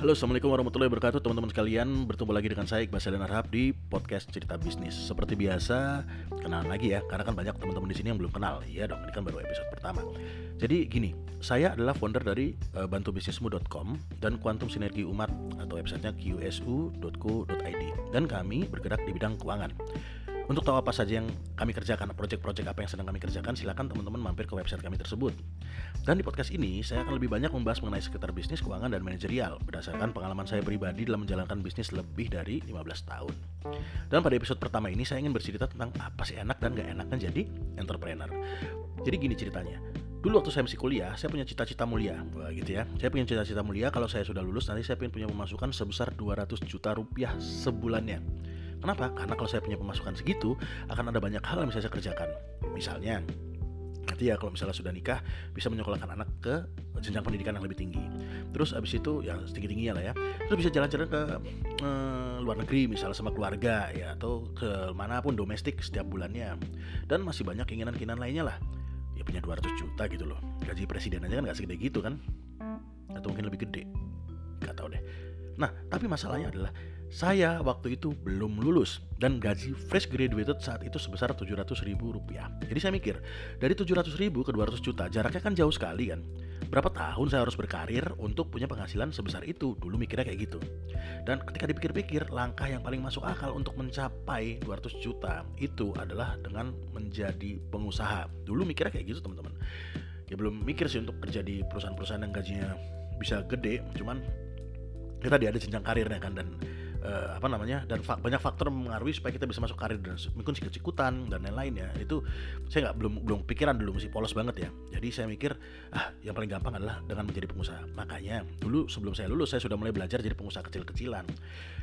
Halo, Assalamualaikum warahmatullahi wabarakatuh teman-teman sekalian. Bertemu lagi dengan saya Iqbal Sadan Arhab di podcast Cerita Bisnis. Seperti biasa, kenalan lagi ya Karena kan banyak teman-teman di sini yang belum kenal. Iya dong, ini kan baru episode pertama. Jadi gini, saya adalah founder dari uh, bantubisnismu.com Dan Kuantum Sinergi Umat atau websitenya qsu.co.id Dan kami bergerak di bidang keuangan untuk tahu apa saja yang kami kerjakan, proyek-proyek apa yang sedang kami kerjakan, silakan teman-teman mampir ke website kami tersebut. Dan di podcast ini, saya akan lebih banyak membahas mengenai sekitar bisnis, keuangan, dan manajerial berdasarkan pengalaman saya pribadi dalam menjalankan bisnis lebih dari 15 tahun. Dan pada episode pertama ini, saya ingin bercerita tentang apa sih enak dan gak enaknya jadi entrepreneur. Jadi gini ceritanya, Dulu waktu saya masih kuliah, saya punya cita-cita mulia, Wah, gitu ya. Saya punya cita-cita mulia kalau saya sudah lulus nanti saya ingin punya pemasukan sebesar 200 juta rupiah sebulannya. Kenapa? Karena kalau saya punya pemasukan segitu, akan ada banyak hal yang bisa saya kerjakan. Misalnya, nanti ya kalau misalnya sudah nikah bisa menyekolahkan anak ke jenjang pendidikan yang lebih tinggi. Terus abis itu ya tinggi tingginya lah ya terus bisa jalan-jalan ke eh, luar negeri misalnya sama keluarga ya atau ke mana pun domestik setiap bulannya. Dan masih banyak keinginan-keinginan lainnya lah. Ya punya 200 juta gitu loh. Gaji presiden aja kan gak segede gitu kan? Atau mungkin lebih gede? Gak tau deh. Nah tapi masalahnya adalah saya waktu itu belum lulus dan gaji fresh graduated saat itu sebesar 700 ribu rupiah. Jadi saya mikir, dari 700 ribu ke 200 juta jaraknya kan jauh sekali kan. Berapa tahun saya harus berkarir untuk punya penghasilan sebesar itu? Dulu mikirnya kayak gitu. Dan ketika dipikir-pikir, langkah yang paling masuk akal untuk mencapai 200 juta itu adalah dengan menjadi pengusaha. Dulu mikirnya kayak gitu teman-teman. Ya belum mikir sih untuk kerja di perusahaan-perusahaan yang gajinya bisa gede, cuman kita tadi ada jenjang karirnya kan dan uh, apa namanya dan fa banyak faktor mempengaruhi supaya kita bisa masuk karir dan mungkin sikut-sikutan dan lain-lain ya. Itu saya nggak belum belum pikiran dulu masih polos banget ya. Jadi saya mikir ah yang paling gampang adalah dengan menjadi pengusaha. Makanya dulu sebelum saya lulus saya sudah mulai belajar jadi pengusaha kecil-kecilan.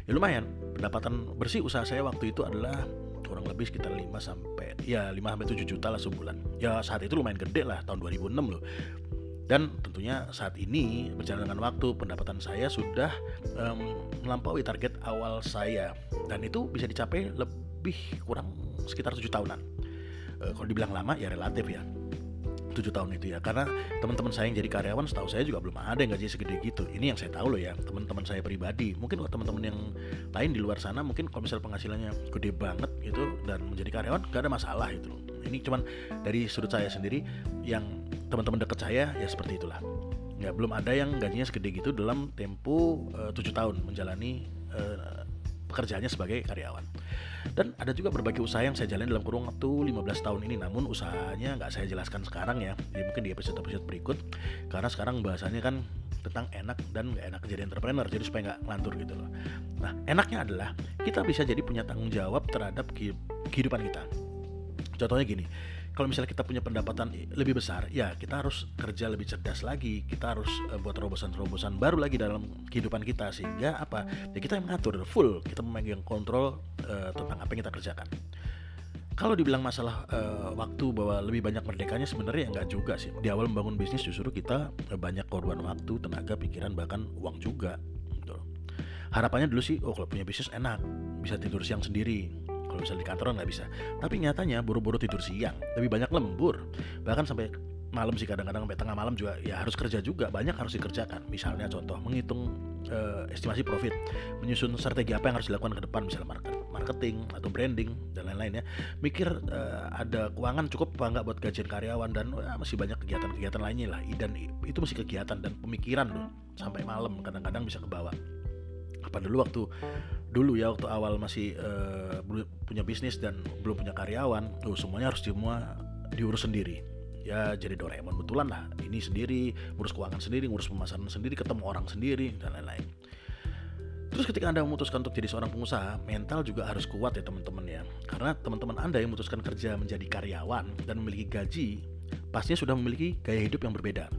Ya lumayan pendapatan bersih usaha saya waktu itu adalah kurang lebih sekitar 5 sampai ya 5 sampai 7 juta lah sebulan. Ya saat itu lumayan gede lah tahun 2006 loh dan tentunya saat ini berjalan dengan waktu pendapatan saya sudah um, melampaui target awal saya. Dan itu bisa dicapai lebih kurang sekitar tujuh tahunan. Uh, kalau dibilang lama ya relatif ya. Tujuh tahun itu ya. Karena teman-teman saya yang jadi karyawan setahu saya juga belum ada yang gaji segede gitu. Ini yang saya tahu loh ya teman-teman saya pribadi. Mungkin kalau teman-teman yang lain di luar sana mungkin kalau misal penghasilannya gede banget gitu dan menjadi karyawan gak ada masalah itu loh ini cuman dari sudut saya sendiri yang teman-teman dekat saya ya seperti itulah. Ya belum ada yang gajinya segede gitu dalam tempo eh, tujuh tahun menjalani uh, pekerjaannya sebagai karyawan. Dan ada juga berbagai usaha yang saya jalani dalam kurung waktu 15 tahun ini. Namun usahanya nggak saya jelaskan sekarang ya. Jadi mungkin di episode-episode berikut. Karena sekarang bahasanya kan tentang enak dan nggak enak jadi entrepreneur jadi supaya nggak ngelantur gitu loh. Nah enaknya adalah kita bisa jadi punya tanggung jawab terhadap kehidupan kita contohnya gini kalau misalnya kita punya pendapatan lebih besar, ya kita harus kerja lebih cerdas lagi. Kita harus uh, buat terobosan-terobosan baru lagi dalam kehidupan kita sehingga apa? Ya kita yang mengatur full, kita memegang kontrol uh, tentang apa yang kita kerjakan. Kalau dibilang masalah uh, waktu bahwa lebih banyak merdekanya sebenarnya enggak juga sih. Di awal membangun bisnis justru kita banyak korban waktu, tenaga, pikiran bahkan uang juga. Gitu. Harapannya dulu sih, oh kalau punya bisnis enak, bisa tidur siang sendiri, kalau misalnya di kantor nggak bisa. Tapi nyatanya buru-buru tidur siang. Lebih banyak lembur. Bahkan sampai malam sih kadang-kadang sampai tengah malam juga ya harus kerja juga. Banyak harus dikerjakan. Misalnya contoh menghitung uh, estimasi profit. Menyusun strategi apa yang harus dilakukan ke depan. Misalnya market, marketing atau branding dan lain-lain ya. Mikir uh, ada keuangan cukup apa nggak buat gajian karyawan dan uh, masih banyak kegiatan-kegiatan lainnya lah. Dan itu masih kegiatan dan pemikiran loh. Sampai malam kadang-kadang bisa ke bawah apa dulu waktu dulu ya waktu awal masih uh, punya bisnis dan belum punya karyawan tuh semuanya harus semua diurus sendiri ya jadi Doraemon betulan lah ini sendiri ngurus keuangan sendiri ngurus pemasaran sendiri ketemu orang sendiri dan lain-lain Terus ketika Anda memutuskan untuk jadi seorang pengusaha, mental juga harus kuat ya teman-teman ya. Karena teman-teman Anda yang memutuskan kerja menjadi karyawan dan memiliki gaji, pastinya sudah memiliki gaya hidup yang berbeda.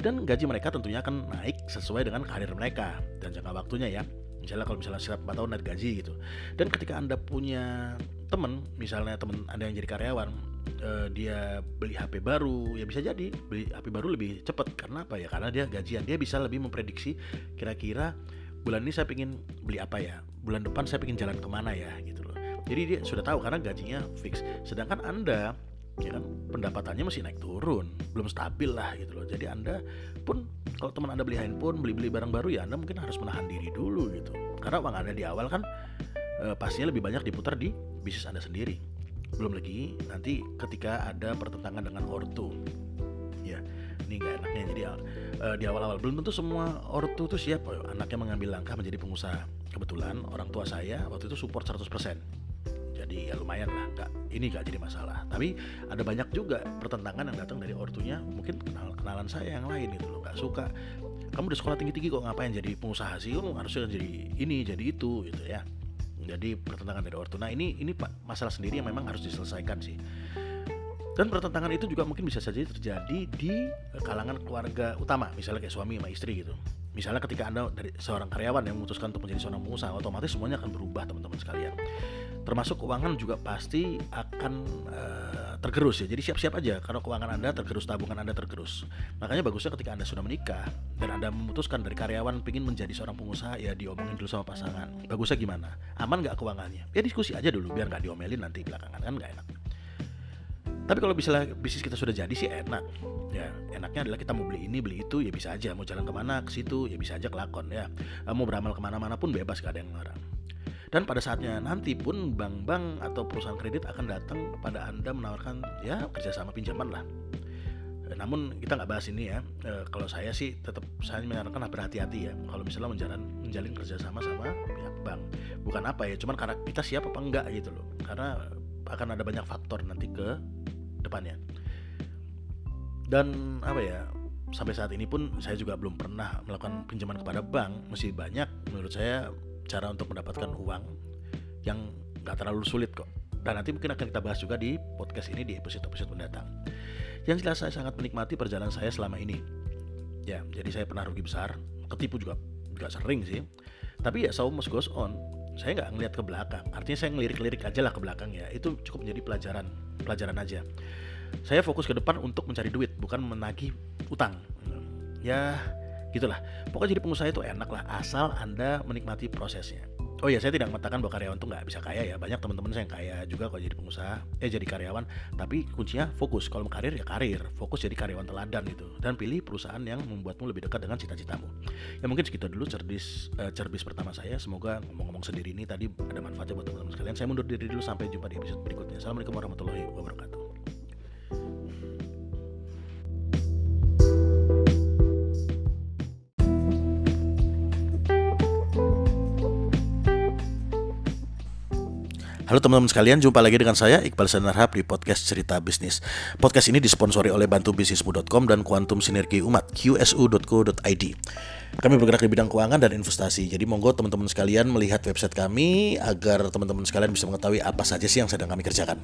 Dan gaji mereka tentunya akan naik sesuai dengan karir mereka dan jangka waktunya ya misalnya kalau misalnya setiap 4 tahun naik gaji gitu. Dan ketika anda punya teman misalnya teman anda yang jadi karyawan uh, dia beli HP baru ya bisa jadi beli HP baru lebih cepat. Karena apa ya? Karena dia gajian dia bisa lebih memprediksi kira-kira bulan ini saya ingin beli apa ya? Bulan depan saya ingin jalan ke mana ya? Gitu loh. Jadi dia sudah tahu karena gajinya fix. Sedangkan anda ya kan pendapatannya masih naik turun belum stabil lah gitu loh. Jadi anda pun kalau teman anda beli handphone beli beli barang baru ya anda mungkin harus menahan diri dulu gitu. Karena uang anda di awal kan e, pastinya lebih banyak diputar di bisnis anda sendiri. Belum lagi nanti ketika ada pertentangan dengan ortu. Ya ini gak enaknya. Jadi e, di awal-awal belum tentu semua ortu tuh siap. Anaknya mengambil langkah menjadi pengusaha. Kebetulan orang tua saya waktu itu support 100% jadi ya lumayan lah nggak ini nggak jadi masalah. Tapi ada banyak juga pertentangan yang datang dari ortunya mungkin kenal kenalan saya yang lain itu loh nggak suka. Kamu udah sekolah tinggi tinggi kok ngapain jadi pengusaha sih? Kamu harusnya jadi ini jadi itu gitu ya. Jadi pertentangan dari ortu. Nah ini ini masalah sendiri yang memang harus diselesaikan sih. Dan pertentangan itu juga mungkin bisa saja terjadi di kalangan keluarga utama misalnya kayak suami sama istri gitu misalnya ketika anda dari seorang karyawan yang memutuskan untuk menjadi seorang pengusaha otomatis semuanya akan berubah teman-teman sekalian termasuk keuangan juga pasti akan uh, tergerus ya. Jadi siap-siap aja kalau keuangan Anda tergerus, tabungan Anda tergerus. Makanya bagusnya ketika Anda sudah menikah dan Anda memutuskan dari karyawan ingin menjadi seorang pengusaha ya diomongin dulu sama pasangan. Bagusnya gimana? Aman nggak keuangannya? Ya diskusi aja dulu biar nggak diomelin nanti belakangan kan nggak enak. Tapi kalau misalnya bisnis kita sudah jadi sih enak. Ya, enaknya adalah kita mau beli ini, beli itu ya bisa aja. Mau jalan ke mana ke situ ya bisa aja kelakon ya. Mau beramal ke mana-mana pun bebas gak ada yang larang. Dan pada saatnya nanti pun bank-bank atau perusahaan kredit akan datang kepada Anda menawarkan ya kerjasama pinjaman lah. Eh, namun kita nggak bahas ini ya. E, kalau saya sih tetap saya menyarankan berhati-hati ya. Kalau misalnya menjalan menjalin kerjasama sama pihak bank, bukan apa ya, cuman karena kita siap apa enggak gitu loh. Karena akan ada banyak faktor nanti ke depannya. Dan apa ya, sampai saat ini pun saya juga belum pernah melakukan pinjaman kepada bank. Masih banyak menurut saya cara untuk mendapatkan uang yang nggak terlalu sulit kok. Dan nanti mungkin akan kita bahas juga di podcast ini di episode-episode mendatang. Yang jelas saya sangat menikmati perjalanan saya selama ini. Ya, jadi saya pernah rugi besar, ketipu juga juga sering sih. Tapi ya so much goes on. Saya nggak ngeliat ke belakang. Artinya saya ngelirik-lirik aja lah ke belakang ya. Itu cukup menjadi pelajaran, pelajaran aja. Saya fokus ke depan untuk mencari duit, bukan menagih utang. Ya, gitulah pokoknya jadi pengusaha itu enak lah asal anda menikmati prosesnya Oh ya, saya tidak mengatakan bahwa karyawan tuh nggak bisa kaya ya. Banyak teman-teman saya yang kaya juga kalau jadi pengusaha, eh jadi karyawan. Tapi kuncinya fokus. Kalau mau karir ya karir, fokus jadi karyawan teladan itu. Dan pilih perusahaan yang membuatmu lebih dekat dengan cita-citamu. Ya mungkin segitu dulu cerbis uh, cerbis pertama saya. Semoga ngomong-ngomong sendiri ini tadi ada manfaatnya buat teman-teman sekalian. Saya mundur diri dulu sampai jumpa di episode berikutnya. Assalamualaikum warahmatullahi wabarakatuh. Halo teman-teman sekalian, jumpa lagi dengan saya Iqbal Sanarhab di podcast Cerita Bisnis. Podcast ini disponsori oleh bantubisnismu.com dan Kuantum Sinergi Umat qsu.co.id. Kami bergerak di bidang keuangan dan investasi. Jadi monggo teman-teman sekalian melihat website kami agar teman-teman sekalian bisa mengetahui apa saja sih yang sedang kami kerjakan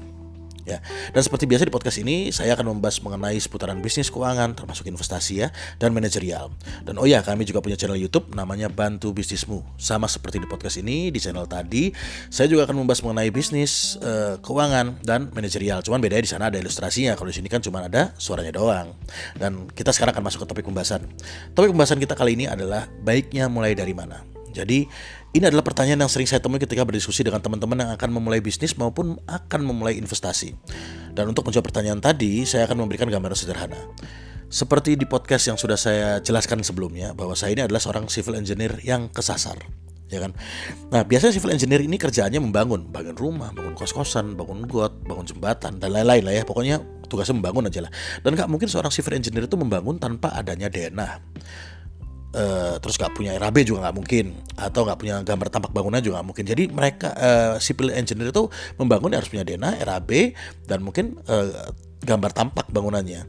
ya. Dan seperti biasa di podcast ini saya akan membahas mengenai seputaran bisnis keuangan termasuk investasi ya dan manajerial. Dan oh ya, kami juga punya channel YouTube namanya Bantu Bisnismu. Sama seperti di podcast ini, di channel tadi saya juga akan membahas mengenai bisnis uh, keuangan dan manajerial. Cuman bedanya di sana ada ilustrasinya. Kalau di sini kan cuma ada suaranya doang. Dan kita sekarang akan masuk ke topik pembahasan. Topik pembahasan kita kali ini adalah baiknya mulai dari mana. Jadi ini adalah pertanyaan yang sering saya temui ketika berdiskusi dengan teman-teman yang akan memulai bisnis maupun akan memulai investasi. Dan untuk menjawab pertanyaan tadi, saya akan memberikan gambaran sederhana. Seperti di podcast yang sudah saya jelaskan sebelumnya, bahwa saya ini adalah seorang civil engineer yang kesasar. Ya kan? Nah, biasanya civil engineer ini kerjaannya membangun, bangun rumah, bangun kos-kosan, bangun got, bangun jembatan, dan lain-lain lah ya. Pokoknya tugasnya membangun aja lah. Dan nggak mungkin seorang civil engineer itu membangun tanpa adanya denah uh, terus nggak punya RAB juga nggak mungkin atau nggak punya gambar tampak bangunan juga nggak mungkin. Jadi mereka uh, civil engineer itu membangun harus punya DENA RAB dan mungkin uh, gambar tampak bangunannya.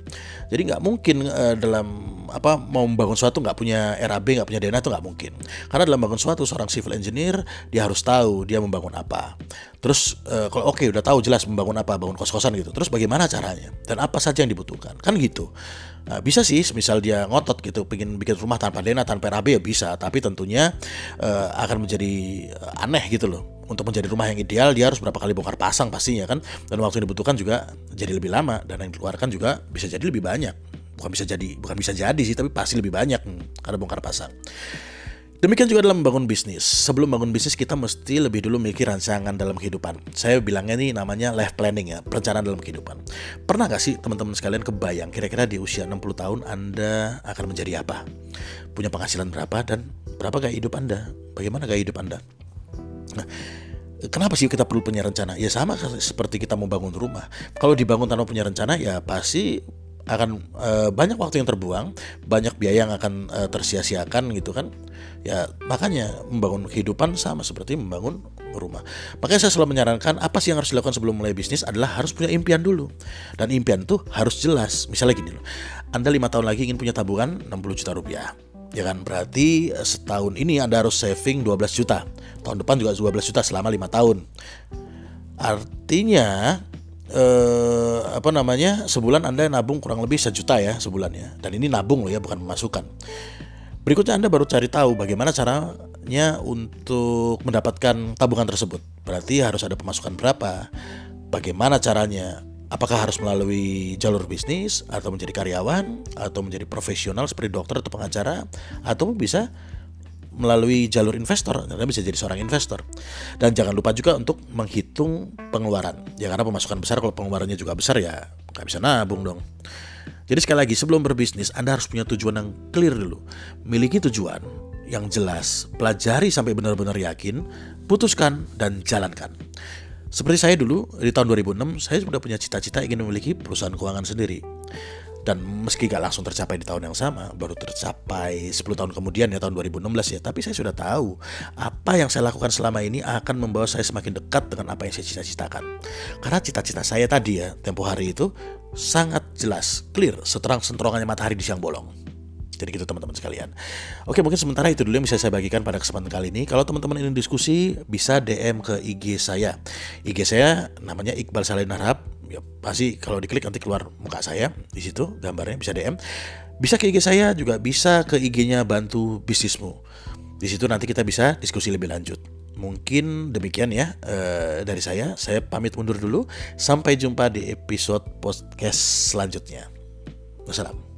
Jadi nggak mungkin uh, dalam apa mau membangun suatu nggak punya RAB nggak punya DENA itu nggak mungkin. Karena dalam bangun suatu seorang civil engineer dia harus tahu dia membangun apa. Terus uh, kalau oke okay, udah tahu jelas membangun apa bangun kos-kosan gitu. Terus bagaimana caranya? Dan apa saja yang dibutuhkan? Kan gitu. Nah, bisa sih, misal dia ngotot gitu, pengen bikin rumah tanpa dena, tanpa RAB ya bisa, tapi tentunya uh, akan menjadi eh, aneh gitu loh. Untuk menjadi rumah yang ideal, dia harus berapa kali bongkar pasang pastinya kan, dan waktu yang dibutuhkan juga jadi lebih lama, dan yang dikeluarkan juga bisa jadi lebih banyak. Bukan bisa jadi, bukan bisa jadi sih, tapi pasti lebih banyak karena bongkar pasang. Demikian juga dalam membangun bisnis. Sebelum bangun bisnis kita mesti lebih dulu memiliki rancangan dalam kehidupan. Saya bilangnya ini namanya life planning ya, perencanaan dalam kehidupan. Pernah gak sih teman-teman sekalian kebayang kira-kira di usia 60 tahun Anda akan menjadi apa? Punya penghasilan berapa dan berapa gaya hidup Anda? Bagaimana gaya hidup Anda? Nah, Kenapa sih kita perlu punya rencana? Ya sama seperti kita mau bangun rumah. Kalau dibangun tanpa punya rencana ya pasti akan e, banyak waktu yang terbuang, banyak biaya yang akan e, tersia-siakan gitu kan. Ya makanya membangun kehidupan sama seperti membangun rumah. Makanya saya selalu menyarankan apa sih yang harus dilakukan sebelum mulai bisnis adalah harus punya impian dulu. Dan impian tuh harus jelas. Misalnya gini loh, Anda lima tahun lagi ingin punya tabungan 60 juta rupiah. Ya kan berarti eh, setahun ini Anda harus saving 12 juta. Tahun depan juga 12 juta selama lima tahun. Artinya eh, apa namanya sebulan anda nabung kurang lebih sejuta ya sebulan ya. Dan ini nabung loh ya bukan pemasukan berikutnya anda baru cari tahu bagaimana caranya untuk mendapatkan tabungan tersebut. Berarti harus ada pemasukan berapa bagaimana caranya apakah harus melalui jalur bisnis atau menjadi karyawan atau menjadi profesional seperti dokter atau pengacara atau bisa melalui jalur investor, Anda bisa jadi seorang investor. Dan jangan lupa juga untuk menghitung pengeluaran. Ya karena pemasukan besar kalau pengeluarannya juga besar ya nggak bisa nabung dong. Jadi sekali lagi sebelum berbisnis Anda harus punya tujuan yang clear dulu. Miliki tujuan yang jelas, pelajari sampai benar-benar yakin, putuskan dan jalankan. Seperti saya dulu di tahun 2006 saya sudah punya cita-cita ingin memiliki perusahaan keuangan sendiri dan meski gak langsung tercapai di tahun yang sama baru tercapai 10 tahun kemudian ya tahun 2016 ya. Tapi saya sudah tahu apa yang saya lakukan selama ini akan membawa saya semakin dekat dengan apa yang saya cita-citakan. Karena cita-cita saya tadi ya tempo hari itu sangat jelas clear seterang senterongannya matahari di siang bolong jadi gitu teman-teman sekalian. Oke mungkin sementara itu dulu yang bisa saya bagikan pada kesempatan kali ini. Kalau teman-teman ingin diskusi bisa DM ke IG saya. IG saya namanya Iqbal Saleh Harap ya pasti kalau diklik nanti keluar muka saya di situ gambarnya bisa DM bisa ke IG saya juga bisa ke IG-nya bantu bisnismu. Di situ nanti kita bisa diskusi lebih lanjut. Mungkin demikian ya uh, dari saya. Saya pamit mundur dulu. Sampai jumpa di episode podcast selanjutnya. Wassalam